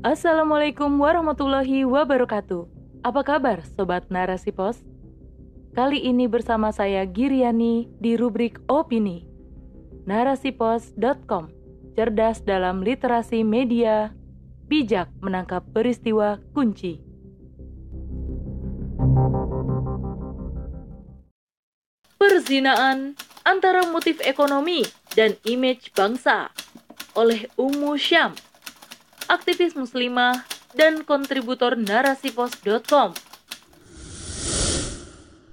Assalamualaikum warahmatullahi wabarakatuh. Apa kabar Sobat Narasi Pos? Kali ini bersama saya Giriani di rubrik Opini. Narasipos.com Cerdas dalam literasi media, bijak menangkap peristiwa kunci. Perzinaan antara motif ekonomi dan image bangsa oleh Umu Syam, aktivis muslimah dan kontributor narasipos.com.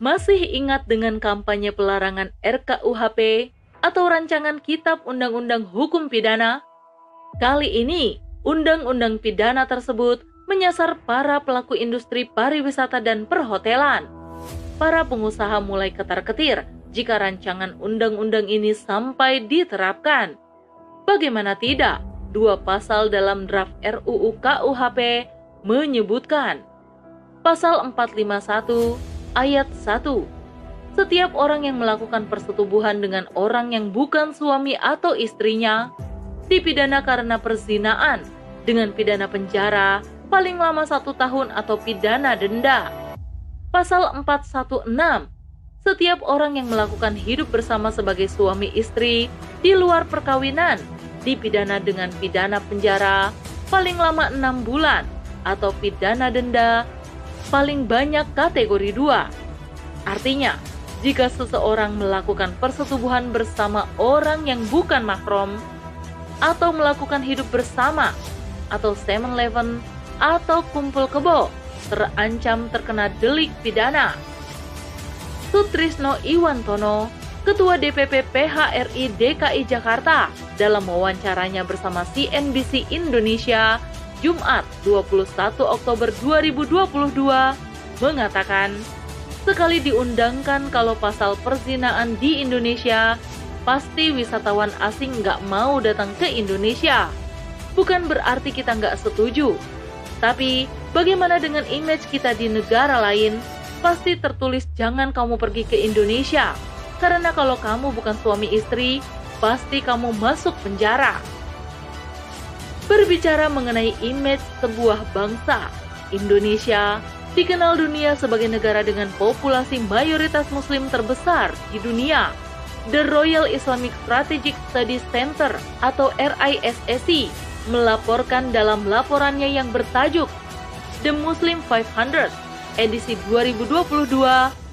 Masih ingat dengan kampanye pelarangan RKUHP atau rancangan Kitab Undang-Undang Hukum Pidana? Kali ini, undang-undang pidana tersebut menyasar para pelaku industri pariwisata dan perhotelan. Para pengusaha mulai ketar-ketir jika rancangan undang-undang ini sampai diterapkan. Bagaimana tidak? Dua pasal dalam draft RUU KUHP menyebutkan Pasal 451 ayat 1. Setiap orang yang melakukan persetubuhan dengan orang yang bukan suami atau istrinya dipidana karena perzinaan dengan pidana penjara paling lama satu tahun atau pidana denda. Pasal 416 Setiap orang yang melakukan hidup bersama sebagai suami istri di luar perkawinan dipidana dengan pidana penjara paling lama enam bulan atau pidana denda paling banyak kategori 2. Artinya, jika seseorang melakukan persetubuhan bersama orang yang bukan mahram atau melakukan hidup bersama atau seven eleven atau kumpul kebo terancam terkena delik pidana. Sutrisno Iwantono, Ketua DPP PHRI DKI Jakarta, dalam wawancaranya bersama CNBC Indonesia Jumat 21 Oktober 2022 mengatakan sekali diundangkan kalau pasal perzinaan di Indonesia pasti wisatawan asing nggak mau datang ke Indonesia. Bukan berarti kita nggak setuju, tapi bagaimana dengan image kita di negara lain? Pasti tertulis jangan kamu pergi ke Indonesia, karena kalau kamu bukan suami istri, pasti kamu masuk penjara berbicara mengenai image sebuah bangsa. Indonesia dikenal dunia sebagai negara dengan populasi mayoritas muslim terbesar di dunia. The Royal Islamic Strategic Studies Center atau RISSI melaporkan dalam laporannya yang bertajuk The Muslim 500 edisi 2022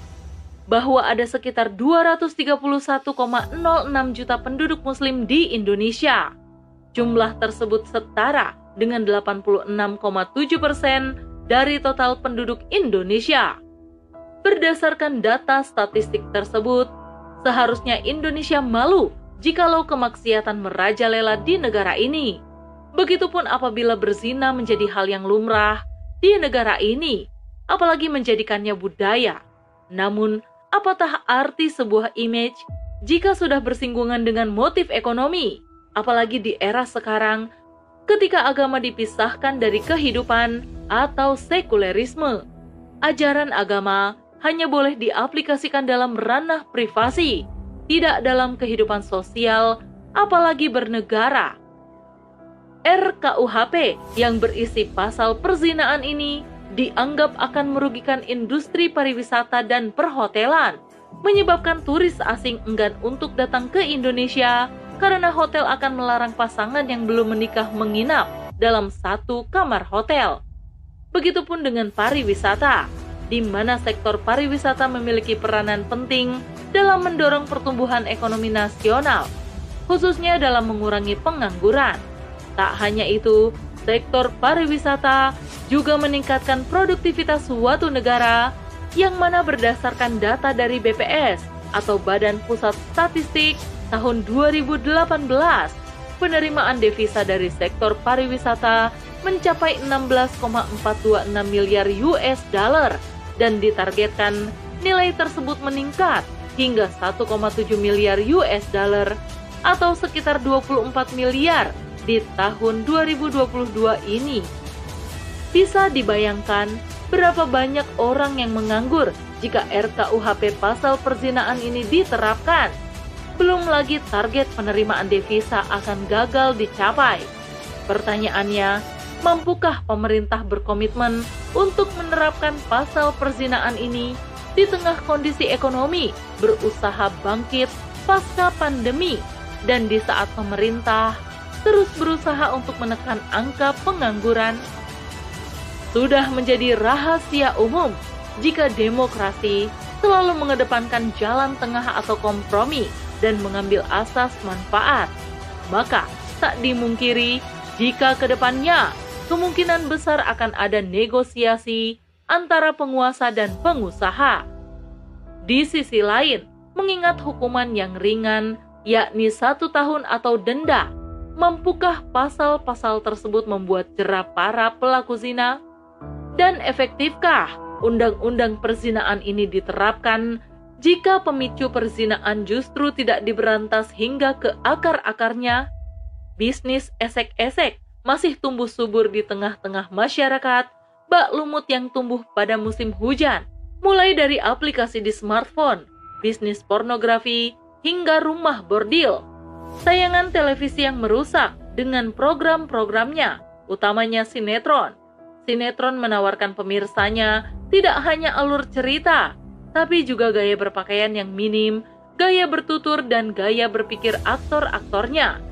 bahwa ada sekitar 231,06 juta penduduk muslim di Indonesia. Jumlah tersebut setara dengan 86,7 persen dari total penduduk Indonesia. Berdasarkan data statistik tersebut, seharusnya Indonesia malu jikalau kemaksiatan merajalela di negara ini. Begitupun apabila berzina menjadi hal yang lumrah di negara ini, apalagi menjadikannya budaya. Namun, apatah arti sebuah image jika sudah bersinggungan dengan motif ekonomi? apalagi di era sekarang ketika agama dipisahkan dari kehidupan atau sekulerisme. Ajaran agama hanya boleh diaplikasikan dalam ranah privasi, tidak dalam kehidupan sosial, apalagi bernegara. RKUHP yang berisi pasal perzinaan ini dianggap akan merugikan industri pariwisata dan perhotelan, menyebabkan turis asing enggan untuk datang ke Indonesia karena hotel akan melarang pasangan yang belum menikah menginap dalam satu kamar hotel. Begitupun dengan pariwisata, di mana sektor pariwisata memiliki peranan penting dalam mendorong pertumbuhan ekonomi nasional, khususnya dalam mengurangi pengangguran. Tak hanya itu, sektor pariwisata juga meningkatkan produktivitas suatu negara yang mana berdasarkan data dari BPS atau Badan Pusat Statistik tahun 2018, penerimaan devisa dari sektor pariwisata mencapai 16,426 miliar US dollar dan ditargetkan nilai tersebut meningkat hingga 1,7 miliar US dollar atau sekitar 24 miliar di tahun 2022 ini. Bisa dibayangkan berapa banyak orang yang menganggur jika RKUHP pasal perzinaan ini diterapkan belum lagi target penerimaan devisa akan gagal dicapai. Pertanyaannya, Mampukah pemerintah berkomitmen untuk menerapkan pasal perzinaan ini di tengah kondisi ekonomi berusaha bangkit pasca pandemi dan di saat pemerintah terus berusaha untuk menekan angka pengangguran? Sudah menjadi rahasia umum jika demokrasi selalu mengedepankan jalan tengah atau kompromi dan mengambil asas manfaat. Maka tak dimungkiri jika ke depannya kemungkinan besar akan ada negosiasi antara penguasa dan pengusaha. Di sisi lain, mengingat hukuman yang ringan, yakni satu tahun atau denda, mampukah pasal-pasal tersebut membuat jerah para pelaku zina? Dan efektifkah undang-undang perzinaan ini diterapkan jika pemicu perzinaan justru tidak diberantas hingga ke akar-akarnya? Bisnis esek-esek masih tumbuh subur di tengah-tengah masyarakat, bak lumut yang tumbuh pada musim hujan, mulai dari aplikasi di smartphone, bisnis pornografi, hingga rumah bordil. Tayangan televisi yang merusak dengan program-programnya, utamanya sinetron. Sinetron menawarkan pemirsanya tidak hanya alur cerita, tapi juga gaya berpakaian yang minim, gaya bertutur, dan gaya berpikir aktor-aktornya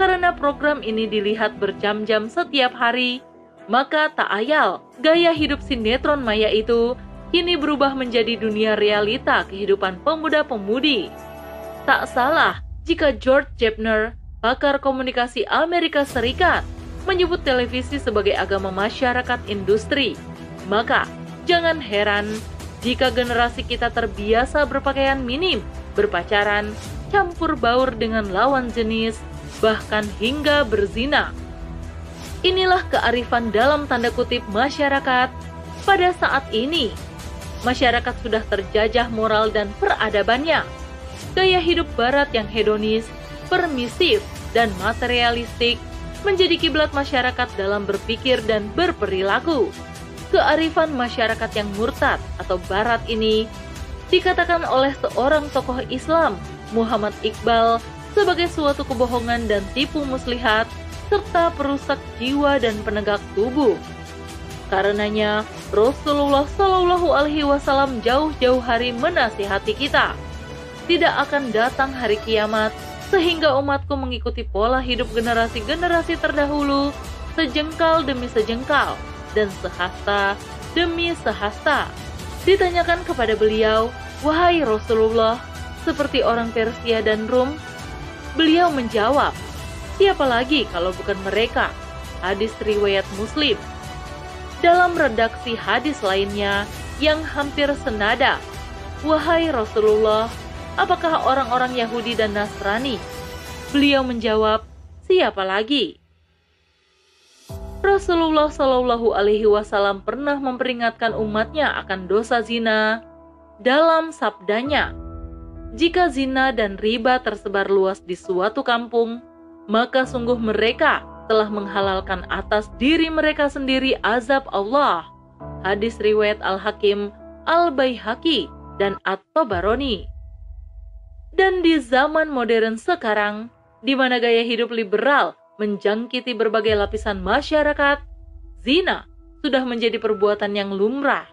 karena program ini dilihat berjam-jam setiap hari, maka tak ayal gaya hidup sinetron maya itu kini berubah menjadi dunia realita kehidupan pemuda-pemudi. Tak salah jika George Jepner, pakar komunikasi Amerika Serikat, menyebut televisi sebagai agama masyarakat industri. Maka, jangan heran jika generasi kita terbiasa berpakaian minim, berpacaran, campur baur dengan lawan jenis, bahkan hingga berzina. Inilah kearifan dalam tanda kutip masyarakat pada saat ini. Masyarakat sudah terjajah moral dan peradabannya. Gaya hidup barat yang hedonis, permisif, dan materialistik menjadi kiblat masyarakat dalam berpikir dan berperilaku. Kearifan masyarakat yang murtad atau barat ini dikatakan oleh seorang tokoh Islam, Muhammad Iqbal, sebagai suatu kebohongan dan tipu muslihat serta perusak jiwa dan penegak tubuh. Karenanya, Rasulullah Shallallahu Alaihi Wasallam jauh-jauh hari menasihati kita. Tidak akan datang hari kiamat sehingga umatku mengikuti pola hidup generasi-generasi terdahulu sejengkal demi sejengkal dan sehasta demi sehasta. Ditanyakan kepada beliau, wahai Rasulullah, seperti orang Persia dan Rum, Beliau menjawab, siapa lagi kalau bukan mereka? Hadis riwayat Muslim. Dalam redaksi hadis lainnya yang hampir senada, Wahai Rasulullah, apakah orang-orang Yahudi dan Nasrani? Beliau menjawab, siapa lagi? Rasulullah Shallallahu Alaihi Wasallam pernah memperingatkan umatnya akan dosa zina dalam sabdanya, jika zina dan riba tersebar luas di suatu kampung, maka sungguh mereka telah menghalalkan atas diri mereka sendiri azab Allah. Hadis riwayat Al-Hakim, Al-Baihaqi, dan At-Tabarani. Dan di zaman modern sekarang, di mana gaya hidup liberal menjangkiti berbagai lapisan masyarakat, zina sudah menjadi perbuatan yang lumrah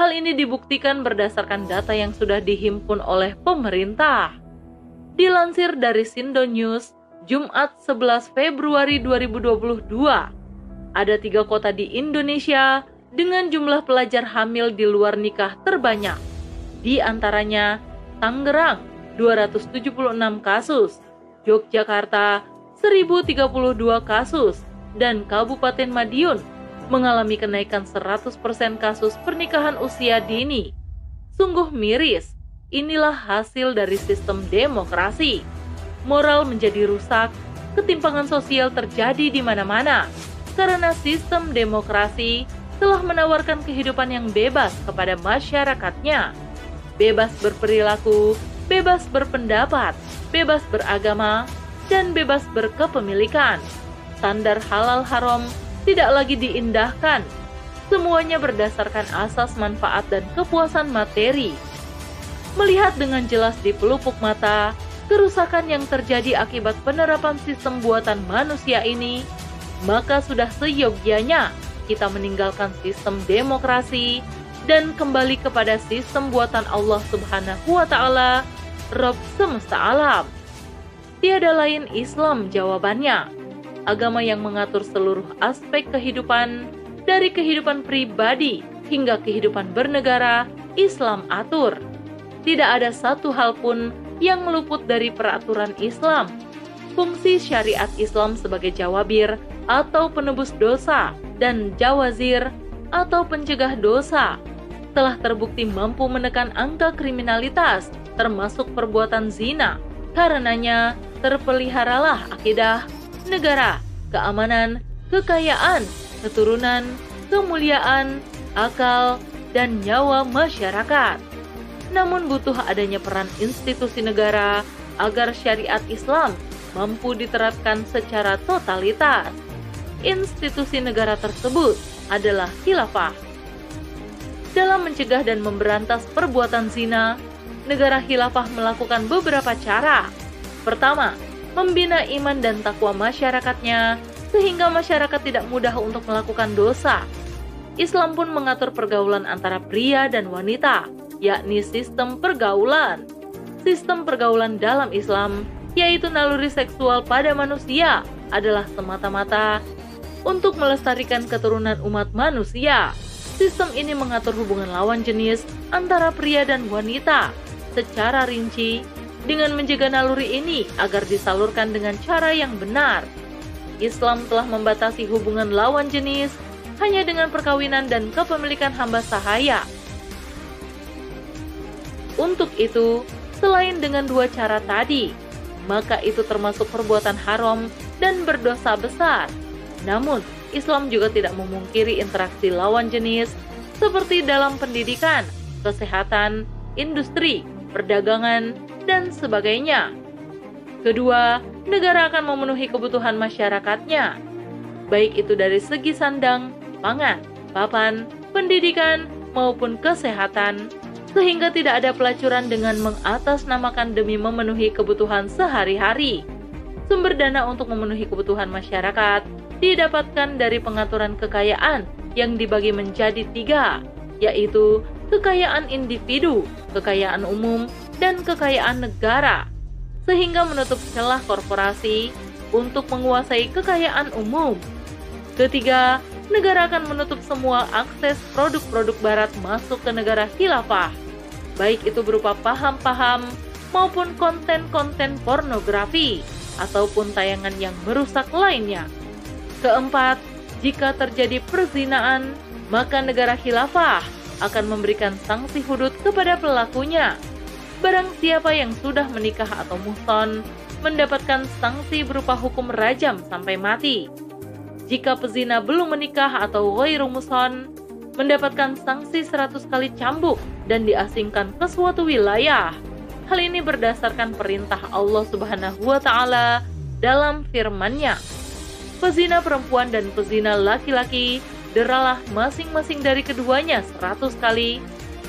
Hal ini dibuktikan berdasarkan data yang sudah dihimpun oleh pemerintah. Dilansir dari Sindo News, Jumat 11 Februari 2022, ada tiga kota di Indonesia dengan jumlah pelajar hamil di luar nikah terbanyak. Di antaranya Tangerang 276 kasus, Yogyakarta 1032 kasus, dan Kabupaten Madiun mengalami kenaikan 100% kasus pernikahan usia dini. Sungguh miris, inilah hasil dari sistem demokrasi. Moral menjadi rusak, ketimpangan sosial terjadi di mana-mana, karena sistem demokrasi telah menawarkan kehidupan yang bebas kepada masyarakatnya. Bebas berperilaku, bebas berpendapat, bebas beragama, dan bebas berkepemilikan. Standar halal haram tidak lagi diindahkan. Semuanya berdasarkan asas manfaat dan kepuasan materi. Melihat dengan jelas di pelupuk mata, kerusakan yang terjadi akibat penerapan sistem buatan manusia ini, maka sudah seyogyanya kita meninggalkan sistem demokrasi dan kembali kepada sistem buatan Allah Subhanahu wa taala, Rabb semesta alam. Tiada lain Islam jawabannya. Agama yang mengatur seluruh aspek kehidupan dari kehidupan pribadi hingga kehidupan bernegara, Islam atur. Tidak ada satu hal pun yang meluput dari peraturan Islam. Fungsi syariat Islam sebagai jawabir atau penebus dosa dan jawazir atau pencegah dosa telah terbukti mampu menekan angka kriminalitas termasuk perbuatan zina. Karenanya terpeliharalah akidah, negara, keamanan, kekayaan, keturunan, kemuliaan, akal, dan nyawa masyarakat. Namun butuh adanya peran institusi negara agar syariat Islam mampu diterapkan secara totalitas institusi negara tersebut adalah khilafah. Dalam mencegah dan memberantas perbuatan zina, negara khilafah melakukan beberapa cara. Pertama, membina iman dan takwa masyarakatnya sehingga masyarakat tidak mudah untuk melakukan dosa. Islam pun mengatur pergaulan antara pria dan wanita, yakni sistem pergaulan. Sistem pergaulan dalam Islam, yaitu naluri seksual pada manusia, adalah semata-mata untuk melestarikan keturunan umat manusia. Sistem ini mengatur hubungan lawan jenis antara pria dan wanita secara rinci dengan menjaga naluri ini agar disalurkan dengan cara yang benar. Islam telah membatasi hubungan lawan jenis hanya dengan perkawinan dan kepemilikan hamba sahaya. Untuk itu, selain dengan dua cara tadi, maka itu termasuk perbuatan haram dan berdosa besar. Namun, Islam juga tidak memungkiri interaksi lawan jenis seperti dalam pendidikan, kesehatan, industri, perdagangan, dan sebagainya. Kedua, negara akan memenuhi kebutuhan masyarakatnya, baik itu dari segi sandang, pangan, papan, pendidikan, maupun kesehatan, sehingga tidak ada pelacuran dengan mengatasnamakan demi memenuhi kebutuhan sehari-hari. Sumber dana untuk memenuhi kebutuhan masyarakat didapatkan dari pengaturan kekayaan yang dibagi menjadi tiga, yaitu kekayaan individu, kekayaan umum, dan kekayaan negara, sehingga menutup celah korporasi untuk menguasai kekayaan umum. Ketiga, negara akan menutup semua akses produk-produk barat masuk ke negara khilafah, baik itu berupa paham-paham maupun konten-konten pornografi ataupun tayangan yang merusak lainnya. Keempat, jika terjadi perzinaan, maka negara khilafah akan memberikan sanksi hudud kepada pelakunya. Barang siapa yang sudah menikah atau muhson mendapatkan sanksi berupa hukum rajam sampai mati. Jika pezina belum menikah atau ghairu muhson, mendapatkan sanksi 100 kali cambuk dan diasingkan ke suatu wilayah. Hal ini berdasarkan perintah Allah Subhanahu wa taala dalam firman-Nya pezina perempuan dan pezina laki-laki, deralah masing-masing dari keduanya seratus kali,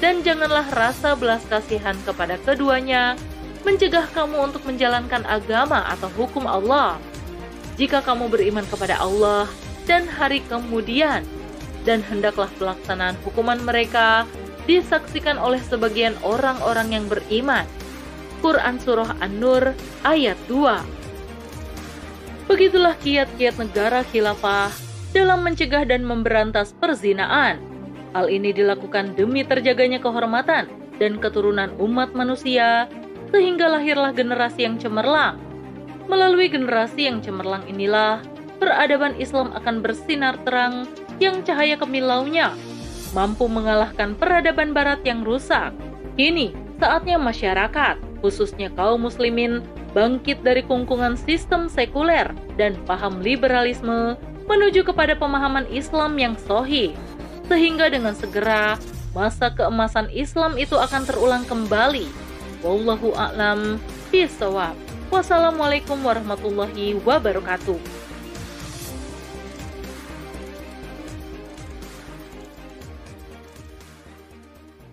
dan janganlah rasa belas kasihan kepada keduanya, mencegah kamu untuk menjalankan agama atau hukum Allah. Jika kamu beriman kepada Allah dan hari kemudian, dan hendaklah pelaksanaan hukuman mereka disaksikan oleh sebagian orang-orang yang beriman. Quran Surah An-Nur ayat 2 Begitulah kiat-kiat negara khilafah dalam mencegah dan memberantas perzinaan. Hal ini dilakukan demi terjaganya kehormatan dan keturunan umat manusia, sehingga lahirlah generasi yang cemerlang. Melalui generasi yang cemerlang inilah, peradaban Islam akan bersinar terang yang cahaya kemilaunya mampu mengalahkan peradaban barat yang rusak. Kini, saatnya masyarakat, khususnya kaum muslimin, bangkit dari kungkungan sistem sekuler dan paham liberalisme menuju kepada pemahaman Islam yang sohi, sehingga dengan segera masa keemasan Islam itu akan terulang kembali. Wallahu a'lam. Wassalamualaikum warahmatullahi wabarakatuh.